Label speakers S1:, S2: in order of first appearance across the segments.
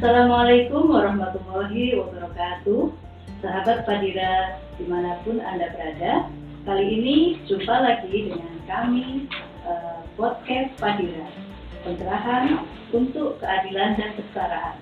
S1: Assalamualaikum warahmatullahi wabarakatuh Sahabat Padira di mana pun Anda berada Kali ini jumpa lagi dengan kami uh, Podcast Padira Pencerahan untuk keadilan dan kesetaraan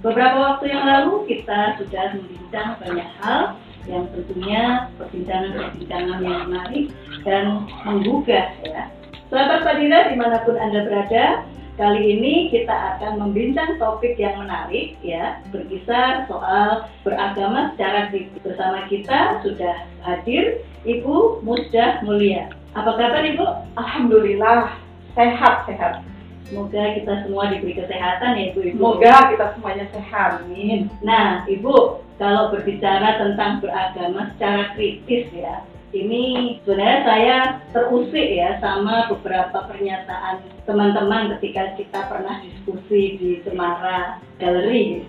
S1: Beberapa waktu yang lalu kita sudah membincang banyak hal yang tentunya perbincangan-perbincangan yang menarik dan menggugah ya. Sahabat Padira di mana pun Anda berada, Kali ini kita akan membincang topik yang menarik ya, berkisar soal beragama secara kritis. Bersama kita sudah hadir Ibu Musdah Mulia. Apa kabar Ibu?
S2: Alhamdulillah sehat sehat.
S1: Semoga kita semua diberi kesehatan ya Ibu.
S2: Semoga kita semuanya sehat.
S1: Amin. Nah Ibu, kalau berbicara tentang beragama secara kritis ya, ini sebenarnya saya terusik ya sama beberapa pernyataan teman-teman ketika kita pernah diskusi di Semara Galeri.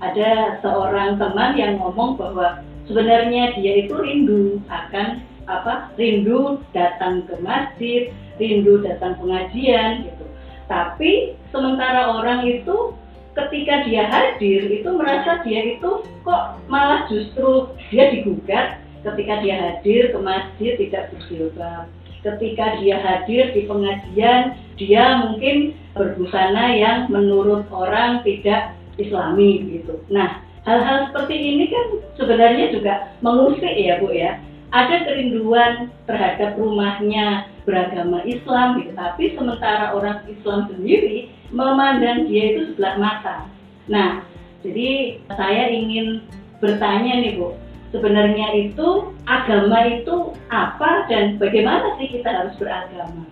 S1: Ada seorang teman yang ngomong bahwa sebenarnya dia itu rindu akan apa? Rindu datang ke masjid, rindu datang pengajian gitu. Tapi sementara orang itu ketika dia hadir itu merasa dia itu kok malah justru dia digugat ketika dia hadir ke masjid tidak berjilbab. Ketika dia hadir di pengajian dia mungkin berbusana yang menurut orang tidak islami gitu. Nah hal-hal seperti ini kan sebenarnya juga mengusik ya Bu ya. Ada kerinduan terhadap rumahnya beragama Islam gitu. Tapi sementara orang Islam sendiri memandang dia itu sebelah mata. Nah jadi saya ingin bertanya nih Bu sebenarnya itu agama itu apa dan bagaimana sih kita harus beragama?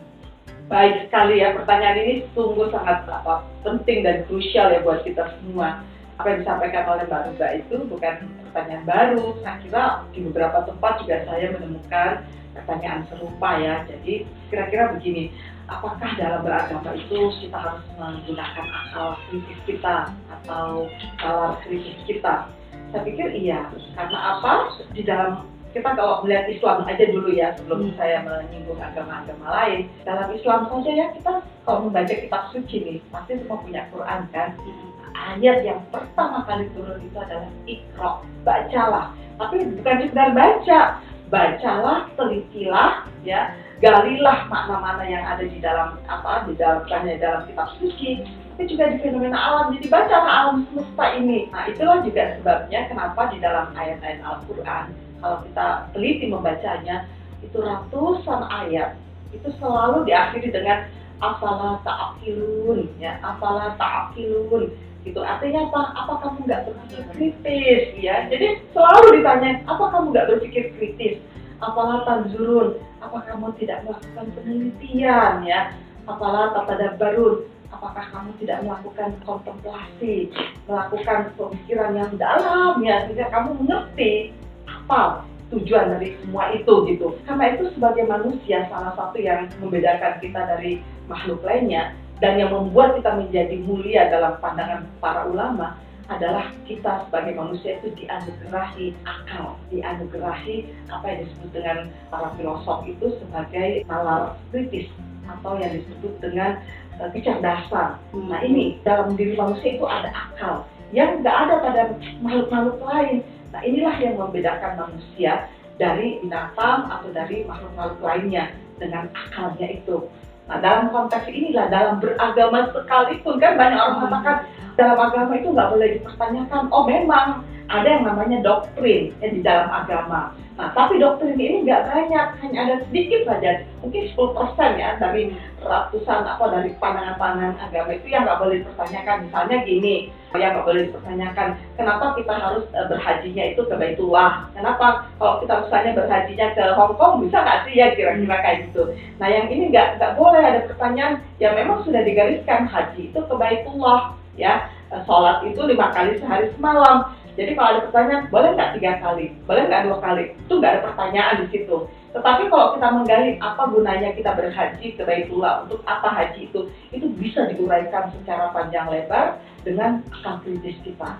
S2: Baik sekali ya pertanyaan ini sungguh sangat apa, penting dan krusial ya buat kita semua. Apa yang disampaikan oleh Mbak Ruba itu bukan pertanyaan baru. Saya kira di beberapa tempat juga saya menemukan pertanyaan serupa ya. Jadi kira-kira begini, apakah dalam beragama itu kita harus menggunakan akal kritis kita atau nalar kritis kita? Saya pikir iya, karena apa? Di dalam kita kalau melihat Islam aja dulu ya sebelum hmm. saya menyinggung agama-agama lain. Dalam Islam saja ya kita kalau membaca kitab suci nih pasti semua punya Quran kan? Hmm. ayat yang pertama kali turun itu adalah ikro bacalah. Tapi bukan sekedar baca. Bacalah telitilah ya. Galilah makna-makna yang ada di dalam apa di dalam dalam kitab suci tapi juga di fenomena alam. Jadi baca alam semesta ini. Nah itulah juga sebabnya kenapa di dalam ayat-ayat Al-Quran kalau kita teliti membacanya itu ratusan ayat itu selalu diakhiri dengan apalah ta'akilun ya apalah ta'akilun itu artinya apa? Apa kamu nggak berpikir kritis? Ya jadi selalu ditanya apa kamu nggak berpikir kritis? Apalah tanzurun apa kamu tidak melakukan penelitian? Ya. Apalah barun apakah kamu tidak melakukan kontemplasi, melakukan pemikiran yang dalam ya sehingga kamu mengerti apa tujuan dari semua itu gitu. Karena itu sebagai manusia salah satu yang membedakan kita dari makhluk lainnya dan yang membuat kita menjadi mulia dalam pandangan para ulama adalah kita sebagai manusia itu dianugerahi akal, dianugerahi apa yang disebut dengan para filosof itu sebagai nalar kritis atau yang disebut dengan uh, kecerdasan. Nah ini dalam diri manusia itu ada akal yang nggak ada pada makhluk-makhluk lain. Nah inilah yang membedakan manusia dari binatang atau dari makhluk-makhluk lainnya dengan akalnya itu. Nah dalam konteks inilah dalam beragama sekalipun kan banyak orang mengatakan dalam agama itu nggak boleh dipertanyakan. Oh memang ada yang namanya doktrin ya, di dalam agama. Nah, tapi doktrin ini nggak banyak, hanya ada sedikit saja, mungkin 10% ya dari ratusan apa dari pandangan-pandangan agama itu yang nggak boleh dipertanyakan. Misalnya gini, yang nggak boleh dipertanyakan, kenapa kita harus uh, berhajinya itu ke Baitullah? Kenapa kalau kita misalnya berhajinya ke Hong Kong bisa nggak sih ya kira-kira kayak gitu? Nah, yang ini nggak nggak boleh ada pertanyaan yang memang sudah digariskan haji itu ke Baitullah ya sholat itu lima kali sehari semalam jadi kalau ada pertanyaan, boleh nggak tiga kali? Boleh nggak dua kali? Itu nggak ada pertanyaan di situ. Tetapi kalau kita menggali apa gunanya kita berhaji ke Baitullah, untuk apa haji itu, itu bisa diuraikan secara panjang lebar dengan akal kritis kita.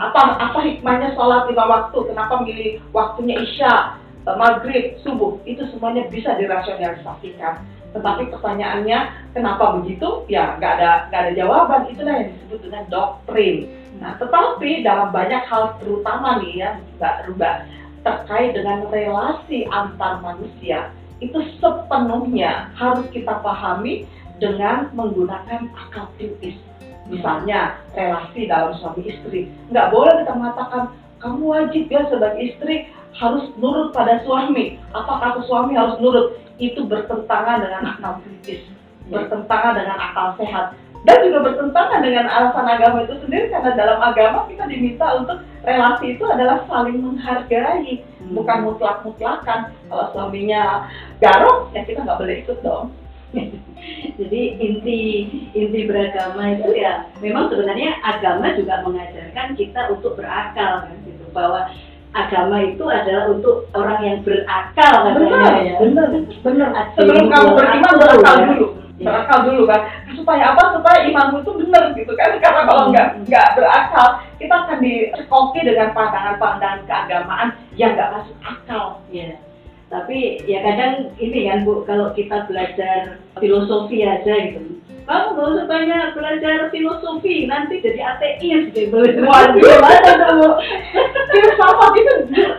S2: Apa apa hikmahnya sholat lima waktu? Kenapa milih waktunya isya, eh, maghrib, subuh? Itu semuanya bisa dirasionalisasikan Tetapi pertanyaannya kenapa begitu? Ya nggak ada nggak ada jawaban. Itulah yang disebut dengan doktrin. Nah, tetapi dalam banyak hal terutama nih ya Mbak Ruba terkait dengan relasi antar manusia itu sepenuhnya harus kita pahami dengan menggunakan akal kritis. Misalnya relasi dalam suami istri, nggak boleh kita mengatakan kamu wajib ya sebagai istri harus nurut pada suami. Apa kata suami harus nurut? Itu bertentangan dengan akal kritis, bertentangan dengan akal sehat dan juga bertentangan dengan alasan agama itu sendiri karena dalam agama kita diminta untuk relasi itu adalah saling menghargai hmm. bukan mutlak-mutlakan. Kalau suaminya garong ya kita nggak boleh ikut dong.
S1: Jadi inti inti beragama itu ya memang sebenarnya agama juga mengajarkan kita untuk berakal kan gitu. Bahwa agama itu adalah untuk orang yang berakal
S2: benar ya. benar benar. Sebelum kamu beriman berakal dulu berakal dulu kan. Supaya apa? Supaya imanmu itu benar gitu kan. Karena kalau nggak nggak berakal kita akan dicekoki dengan pandangan-pandangan keagamaan yang nggak masuk akal.
S1: Ya tapi ya kadang ini kan bu kalau kita belajar filosofi aja gitu kamu nggak usah banyak belajar filosofi nanti jadi ateis gitu
S2: waduh. Gimana kamu? Filsafat itu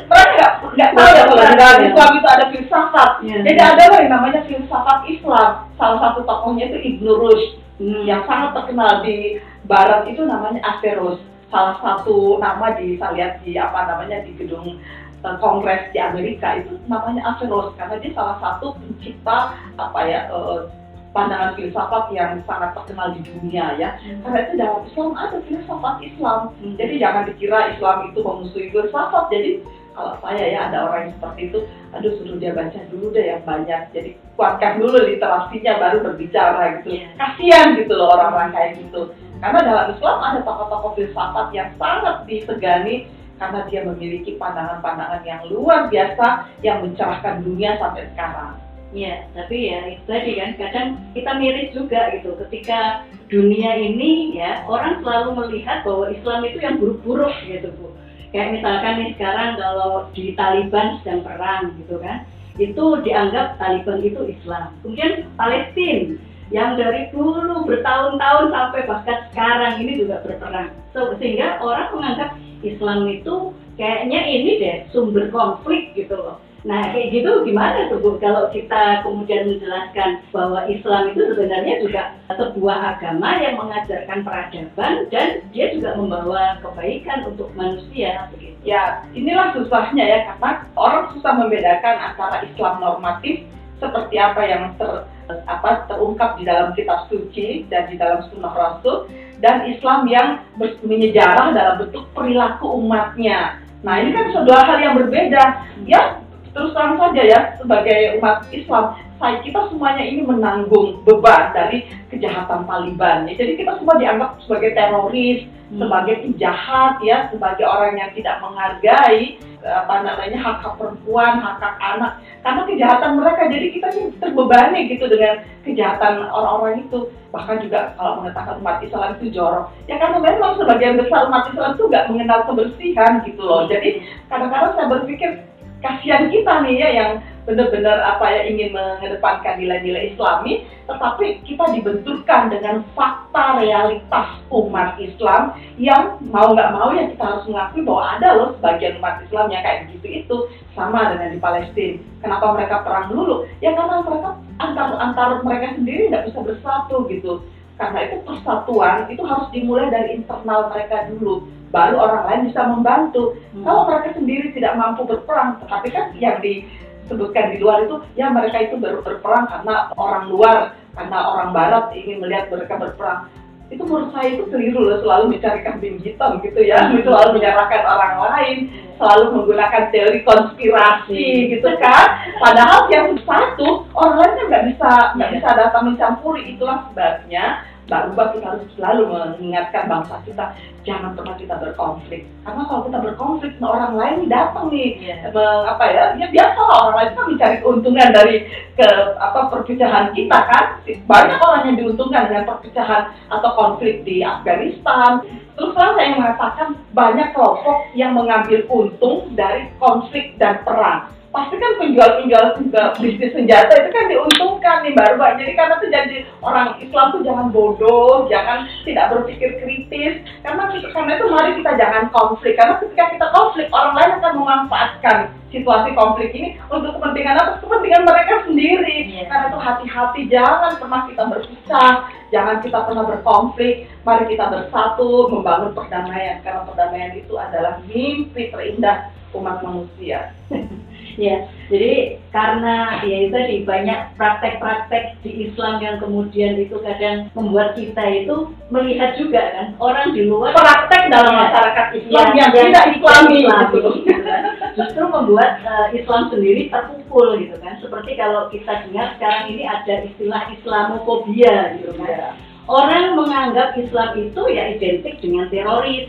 S2: mereka nggak tahu ya kalau di Islam itu ada filsafat. Ya, jadi ada loh yang namanya filsafat Islam. Salah satu tokohnya itu Ibnu Rushd hmm. yang sangat terkenal di Barat itu namanya Averroes. Salah satu nama di saya lihat di apa namanya di gedung uh, kongres di Amerika itu namanya Averroes. Karena dia salah satu pencipta apa ya uh, pandangan filsafat yang sangat terkenal di dunia ya. Hmm. Karena itu dalam Islam ada filsafat Islam. Hmm. Jadi jangan dikira Islam itu memusuhi filsafat. Jadi kalau saya ya ada orang yang seperti itu, aduh suruh dia baca dulu deh yang banyak. Jadi kuatkan dulu literasinya baru berbicara gitu. Yeah. Kasihan gitu loh orang-orang kayak gitu. Karena dalam Islam ada tokoh-tokoh filsafat yang sangat disegani karena dia memiliki pandangan-pandangan yang luar biasa yang mencerahkan dunia sampai sekarang.
S1: Ya, tapi ya itu tadi kan kadang kita miris juga gitu ketika dunia ini ya orang selalu melihat bahwa Islam itu yang buruk-buruk gitu bu. Kayak misalkan nih sekarang kalau di Taliban sedang perang gitu kan, itu dianggap Taliban itu Islam. Kemudian Palestina yang dari dulu bertahun-tahun sampai bahkan sekarang ini juga berperang. So, sehingga orang menganggap Islam itu kayaknya ini deh sumber konflik gitu loh Nah, kayak gitu gimana tuh Bu kalau kita kemudian menjelaskan bahwa Islam itu sebenarnya juga sebuah agama yang mengajarkan peradaban dan dia juga membawa kebaikan untuk manusia
S2: begitu. Ya, inilah susahnya ya karena orang susah membedakan antara Islam normatif seperti apa yang ter, apa terungkap di dalam kitab suci dan di dalam sunnah rasul dan Islam yang menyejarah dalam bentuk perilaku umatnya. Nah ini kan sudah hal yang berbeda. Ya terus terang saja ya sebagai umat Islam saya kita semuanya ini menanggung beban dari kejahatan Taliban ya. jadi kita semua dianggap sebagai teroris hmm. sebagai penjahat ya sebagai orang yang tidak menghargai apa namanya hak hak perempuan hak hak anak karena kejahatan mereka jadi kita sih terbebani gitu dengan kejahatan orang-orang itu bahkan juga kalau mengatakan umat Islam itu jorok ya karena memang sebagian besar umat Islam itu nggak mengenal kebersihan gitu loh jadi kadang-kadang saya berpikir kasihan kita nih ya yang benar-benar apa ya ingin mengedepankan nilai-nilai Islami, tetapi kita dibenturkan dengan fakta realitas umat Islam yang mau nggak mau ya kita harus mengakui bahwa ada loh sebagian umat Islam yang kayak begitu itu sama dengan di Palestina. Kenapa mereka perang dulu? Ya karena mereka antar antar mereka sendiri nggak bisa bersatu gitu. Karena itu persatuan itu harus dimulai dari internal mereka dulu baru orang lain bisa membantu. Hmm. Kalau mereka sendiri tidak mampu berperang, tetapi kan yang disebutkan di luar itu, ya mereka itu baru berperang karena orang luar, karena orang barat ingin melihat mereka berperang. Itu menurut saya itu keliru loh, selalu mencari kambing hitam gitu ya, hmm. selalu menyerahkan orang lain, selalu menggunakan teori konspirasi hmm. gitu kan. Padahal yang satu, orang lainnya nggak bisa nggak iya. bisa datang mencampuri, itulah sebabnya Mbak Ruba kita harus selalu mengingatkan bangsa kita jangan pernah kita berkonflik. Karena kalau kita berkonflik nah orang lain datang nih yeah. meng, apa ya ya biasa lah orang lain kan mencari keuntungan dari ke apa perpecahan kita kan. Banyak orang yang diuntungkan dengan perpecahan atau konflik di Afghanistan. Terus terang saya mengatakan banyak kelompok yang mengambil untung dari konflik dan perang pasti kan penjual-penjual bisnis senjata itu kan diuntungkan nih baru Mbak. Jadi karena tuh jadi orang Islam tuh jangan bodoh, jangan tidak berpikir kritis. Karena karena itu mari kita jangan konflik. Karena ketika kita konflik, orang lain akan memanfaatkan situasi konflik ini untuk kepentingan apa? Kepentingan mereka sendiri. Yeah. Karena itu hati-hati jangan pernah kita berpisah, jangan kita pernah berkonflik. Mari kita bersatu membangun perdamaian karena perdamaian itu adalah mimpi terindah umat manusia.
S1: Ya, jadi karena ya itu tadi banyak praktek-praktek di Islam yang kemudian itu kadang membuat kita itu melihat juga kan orang di luar
S2: praktek dalam ya, masyarakat Islam ya, yang tidak Islami
S1: gitu. kan. Justru membuat uh, Islam sendiri terpukul gitu kan. Seperti kalau kita dengar sekarang ini ada istilah Islamofobia gitu kan. Ya. Orang menganggap Islam itu ya identik dengan teroris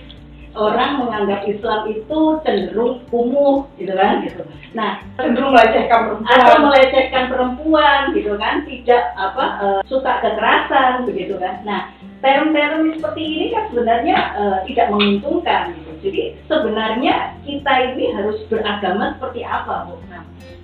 S1: orang menganggap Islam itu cenderung kumuh gitu kan gitu. Nah,
S2: cenderung melecehkan perempuan
S1: atau melecehkan perempuan gitu kan, tidak apa uh, suka kekerasan begitu kan. Nah, term-term seperti ini kan sebenarnya uh, tidak menguntungkan gitu. Jadi sebenarnya kita ini harus beragama seperti apa, Bu?
S2: Nah,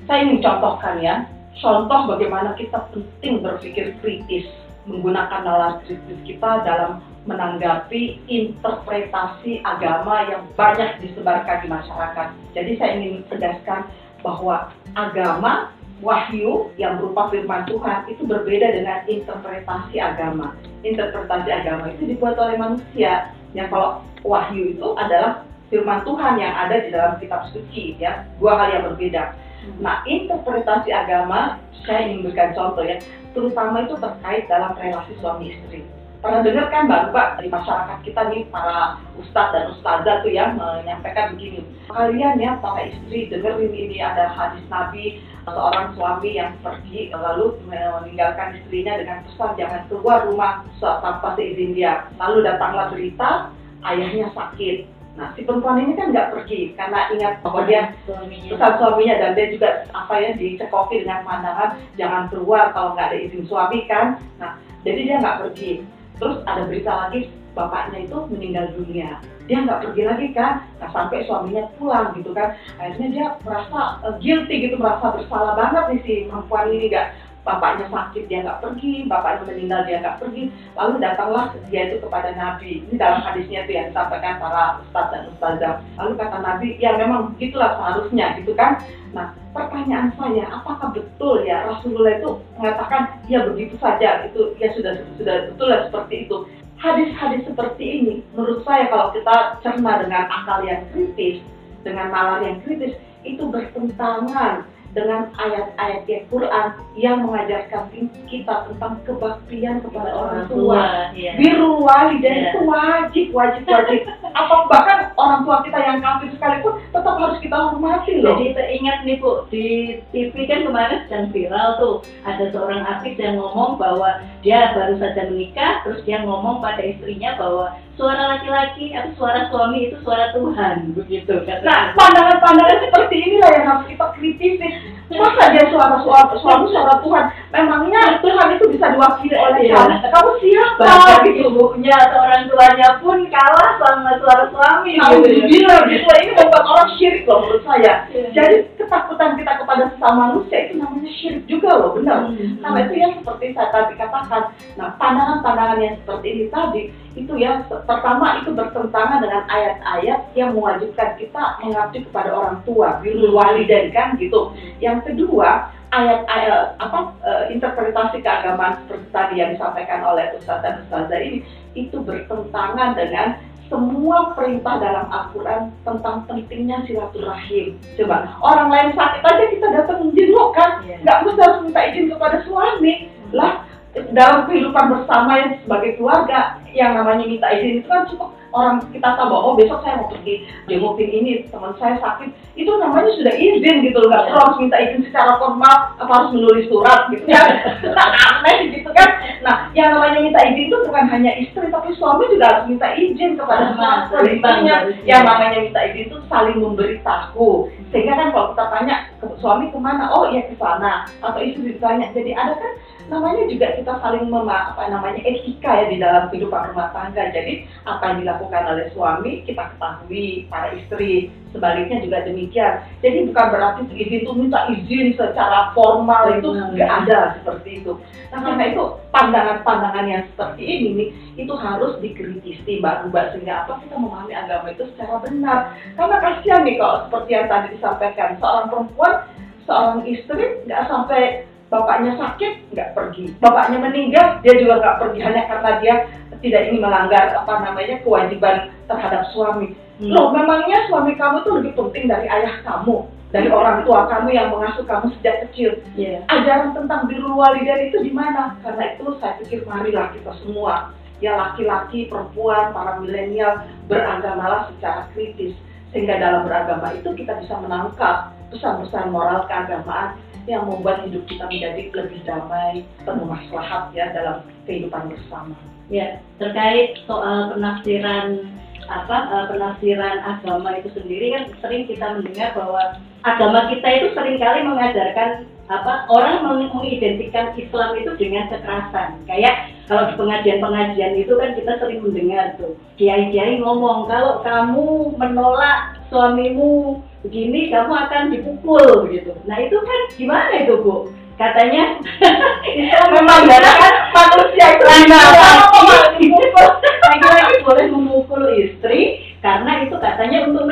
S2: saya ingin contohkan ya, contoh bagaimana kita penting berpikir kritis menggunakan nalar kritis kita dalam menanggapi interpretasi agama yang banyak disebarkan di masyarakat. Jadi saya ingin tegaskan bahwa agama wahyu yang berupa firman Tuhan itu berbeda dengan interpretasi agama. Interpretasi agama itu dibuat oleh manusia. Yang kalau wahyu itu adalah firman Tuhan yang ada di dalam kitab suci ya. Dua hal yang berbeda. Nah, interpretasi agama saya ingin berikan contoh ya, terutama itu terkait dalam relasi suami istri pernah dengar kan Mbak Mbak di masyarakat kita nih para ustadz dan ustazah tuh yang menyampaikan begini. Kalian ya para istri dengerin ini ada hadis Nabi seorang suami yang pergi lalu meninggalkan istrinya dengan pesan jangan keluar rumah tanpa seizin dia. Lalu datanglah berita ayahnya sakit. Nah, si perempuan ini kan nggak pergi karena ingat bahwa dia pesan suaminya dan dia juga apa ya dicekoki dengan pandangan jangan keluar kalau nggak ada izin suami kan. Nah, jadi dia nggak pergi terus ada berita lagi bapaknya itu meninggal dunia. Dia nggak pergi lagi kan? Nah sampai suaminya pulang gitu kan. Akhirnya dia merasa uh, guilty gitu merasa bersalah banget nih si perempuan ini nggak bapaknya sakit dia nggak pergi, bapaknya meninggal dia nggak pergi, lalu datanglah dia itu kepada Nabi. Ini dalam hadisnya itu yang disampaikan para ustadz dan ustazah. Lalu kata Nabi, ya memang gitulah seharusnya gitu kan. Nah pertanyaan saya, apakah betul ya Rasulullah itu mengatakan ya begitu saja itu ya sudah sudah betul lah seperti itu. Hadis-hadis seperti ini menurut saya kalau kita cerna dengan akal yang kritis, dengan nalar yang kritis itu bertentangan dengan ayat-ayat Al-Quran yang mengajarkan kita tentang kebaktian kepada orang tua.
S1: Iya.
S2: Biru wali dan iya. itu wajib, wajib, wajib. Apa bahkan orang tua kita yang kafir sekalipun tetap harus kita hormati
S1: loh. Jadi teringat nih Bu, di TV kan kemarin sedang viral tuh ada seorang artis yang ngomong bahwa dia baru saja menikah, terus dia ngomong pada istrinya bahwa suara laki-laki atau suara suami itu suara Tuhan begitu
S2: kan nah pandangan-pandangan seperti inilah yang harus kita kritisi masa dia suara suami suami suara Tuhan memangnya Tuhan itu bisa diwakili oleh iya. kamu siapa
S1: Bahkan gitu ibunya atau orang tuanya pun kalah sama suara suami
S2: nah, gitu ya. gitu ini membuat orang syirik loh menurut saya iya. jadi ketakutan kita kepada sesama manusia namanya syirik juga loh benar hmm. karena itu ya seperti saya tadi katakan nah pandangan-pandangan yang seperti ini tadi itu ya pertama itu bertentangan dengan ayat-ayat yang mewajibkan kita mengabdi kepada orang tua, wali walidain kan gitu. Yang kedua, ayat-ayat apa uh, interpretasi keagamaan seperti tadi yang disampaikan oleh Ustaz dan Ustazah ini itu bertentangan dengan semua perintah dalam Al-Quran tentang pentingnya silaturahim. Coba, orang lain sakit aja kita datang menjenguk kan, yeah. nggak mesti harus minta izin kepada suami. Lah, dalam kehidupan bersama yang sebagai keluarga, yang namanya minta izin itu kan cukup. Orang kita tahu bahwa oh besok saya mau pergi jengukin ini teman saya sakit. Itu namanya sudah izin gitu loh nggak perlu harus minta izin secara formal apa harus menulis surat gitu kan. Aneh gitu kan. Nah yang namanya minta izin itu bukan hanya istri tapi suami juga harus minta izin kepada istrinya. yang namanya minta izin itu saling memberitahu. Sehingga kan kalau kita tanya ke suami ke mana, oh iya ke sana, atau istri ditanya. Jadi ada kan namanya juga kita saling mema, apa namanya etika ya di dalam kehidupan rumah tangga. Jadi apa yang dilakukan oleh suami kita ketahui para istri, sebaliknya juga demikian. Jadi bukan berarti izin itu minta izin secara formal itu nggak ada seperti itu. Nah karena itu pandangan-pandangan yang seperti ini nih itu harus dikritisi mbak Ruba sehingga apa kita memahami agama itu secara benar. Karena kasihan nih kalau seperti yang tadi disampaikan seorang perempuan, seorang istri nggak sampai bapaknya sakit nggak pergi, bapaknya meninggal dia juga nggak pergi hanya karena dia tidak ingin melanggar apa namanya kewajiban terhadap suami. Hmm. Loh, memangnya suami kamu itu lebih penting dari ayah kamu, dari orang tua kamu yang mengasuh kamu sejak kecil. Yeah. Ajaran tentang biru walidain itu di mana? Karena itu saya pikir marilah kita semua, ya laki-laki, perempuan, para milenial beragamalah secara kritis sehingga dalam beragama itu kita bisa menangkap pesan-pesan moral keagamaan yang membuat hidup kita menjadi lebih damai, penuh maslahat ya dalam kehidupan bersama.
S1: Ya, terkait soal penafsiran apa uh, penafsiran agama itu sendiri kan sering kita mendengar bahwa agama kita itu sering kali mengajarkan apa orang mengidentikan Islam itu dengan kekerasan kayak kalau di pengajian-pengajian itu kan kita sering mendengar tuh kiai-kiai ngomong kalau kamu menolak suamimu begini kamu akan dipukul begitu. Nah itu kan gimana itu bu? Katanya
S2: Islam memanggarkan manusia itu
S1: dipukul lagi-lagi boleh memukul istri karena itu katanya untuk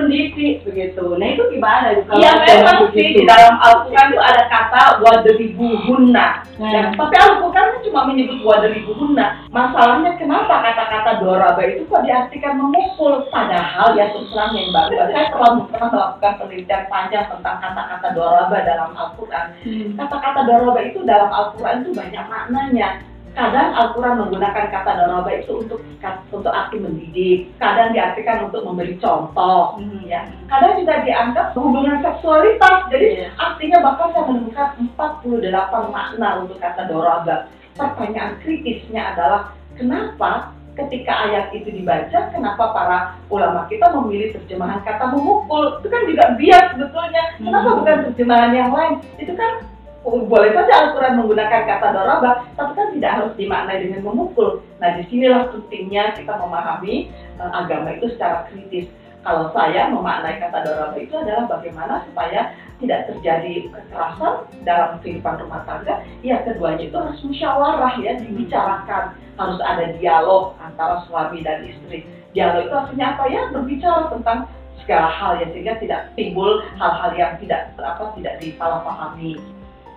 S1: begitu. Nah itu gimana?
S2: Iya memang sih di dalam Al-Quran itu ada kata wadribuhunna. Nah. Ya, tapi Al-Quran kan cuma menyebut wadribuhunna. Masalahnya kenapa kata-kata doraba itu kok diartikan memukul? Padahal ya terus terang yang baru. Saya pernah, pernah melakukan penelitian panjang tentang kata-kata doraba dalam Al-Quran. Hmm. Kata-kata doraba itu dalam Al-Quran itu banyak maknanya kadang Al-Quran menggunakan kata daraba itu untuk untuk arti mendidik, kadang diartikan untuk memberi contoh, hmm. ya. Kadang juga dianggap hubungan seksualitas. Jadi yeah. artinya bahkan saya menemukan 48 makna untuk kata daraba. Pertanyaan kritisnya adalah kenapa ketika ayat itu dibaca, kenapa para ulama kita memilih terjemahan kata memukul? Itu kan juga bias sebetulnya. Kenapa hmm. bukan terjemahan yang lain? Itu kan boleh saja Al-Quran menggunakan kata daraba, tapi kan tidak harus dimaknai dengan memukul. Nah, di sinilah pentingnya kita memahami uh, agama itu secara kritis. Kalau saya memaknai kata daraba itu adalah bagaimana supaya tidak terjadi kekerasan dalam kehidupan rumah tangga, ya keduanya itu harus musyawarah ya, dibicarakan. Harus ada dialog antara suami dan istri. Dialog itu artinya apa ya? Berbicara tentang segala hal ya sehingga tidak timbul hal-hal yang tidak apa tidak disalahpahami.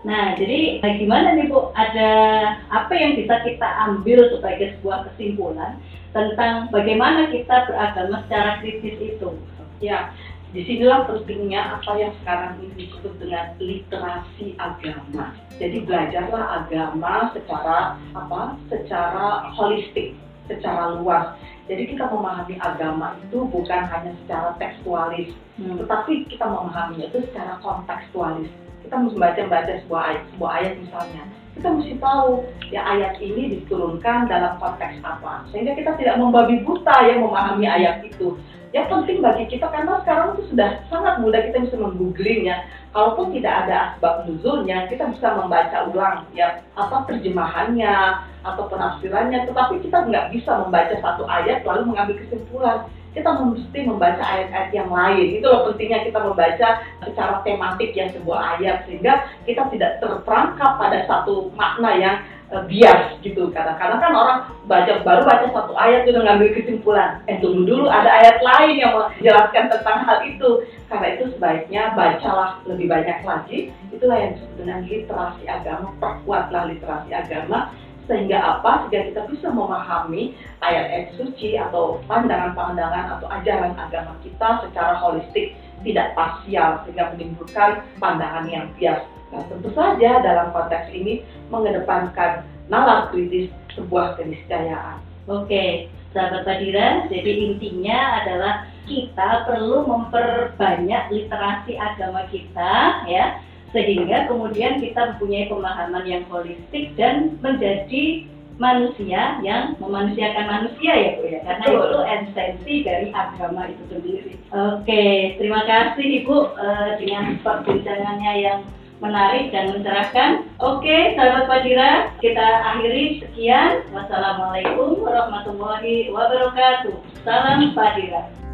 S1: Nah, jadi bagaimana nih Bu, ada apa yang bisa kita ambil sebagai sebuah kesimpulan tentang bagaimana kita beragama secara kritis itu?
S2: Ya, di sinilah pentingnya apa yang sekarang ini disebut dengan literasi agama. Jadi belajarlah agama secara apa? Secara holistik, secara luas. Jadi kita memahami agama itu bukan hanya secara tekstualis, hmm. tetapi kita memahaminya itu secara kontekstualis kita mesti baca-baca sebuah ayat, sebuah ayat misalnya, kita mesti tahu ya ayat ini diturunkan dalam konteks apa, sehingga kita tidak membabi buta ya memahami ayat itu. Ya penting bagi kita karena sekarang itu sudah sangat mudah kita bisa menggooglingnya. Kalaupun tidak ada asbab nuzulnya, kita bisa membaca ulang ya apa terjemahannya atau penafsirannya. Tetapi kita nggak bisa membaca satu ayat lalu mengambil kesimpulan kita mesti membaca ayat-ayat yang lain. Itu loh pentingnya kita membaca secara tematik yang sebuah ayat sehingga kita tidak terperangkap pada satu makna yang uh, bias gitu. Kadang-kadang kan orang baca baru baca satu ayat sudah ngambil kesimpulan. Eh tunggu dulu ada ayat lain yang menjelaskan tentang hal itu. Karena itu sebaiknya bacalah lebih banyak lagi. Itulah yang disebut dengan literasi agama. Perkuatlah literasi agama sehingga apa? Sehingga kita bisa memahami ayat-ayat suci atau pandangan-pandangan atau ajaran agama kita secara holistik, tidak parsial sehingga menimbulkan pandangan yang bias. Nah, tentu saja dalam konteks ini mengedepankan nalar kritis sebuah keniscayaan.
S1: Oke, sahabat Badira, jadi intinya adalah kita perlu memperbanyak literasi agama kita ya sehingga kemudian kita mempunyai pemahaman yang holistik dan menjadi manusia yang memanusiakan manusia ya Bu ya karena
S2: Betul.
S1: itu esensi dari agama itu sendiri. Oke, terima kasih Ibu eh, dengan perbincangannya yang menarik dan mencerahkan. Oke, sahabat Fadira, kita akhiri sekian. Wassalamualaikum warahmatullahi wabarakatuh. Salam Fadira.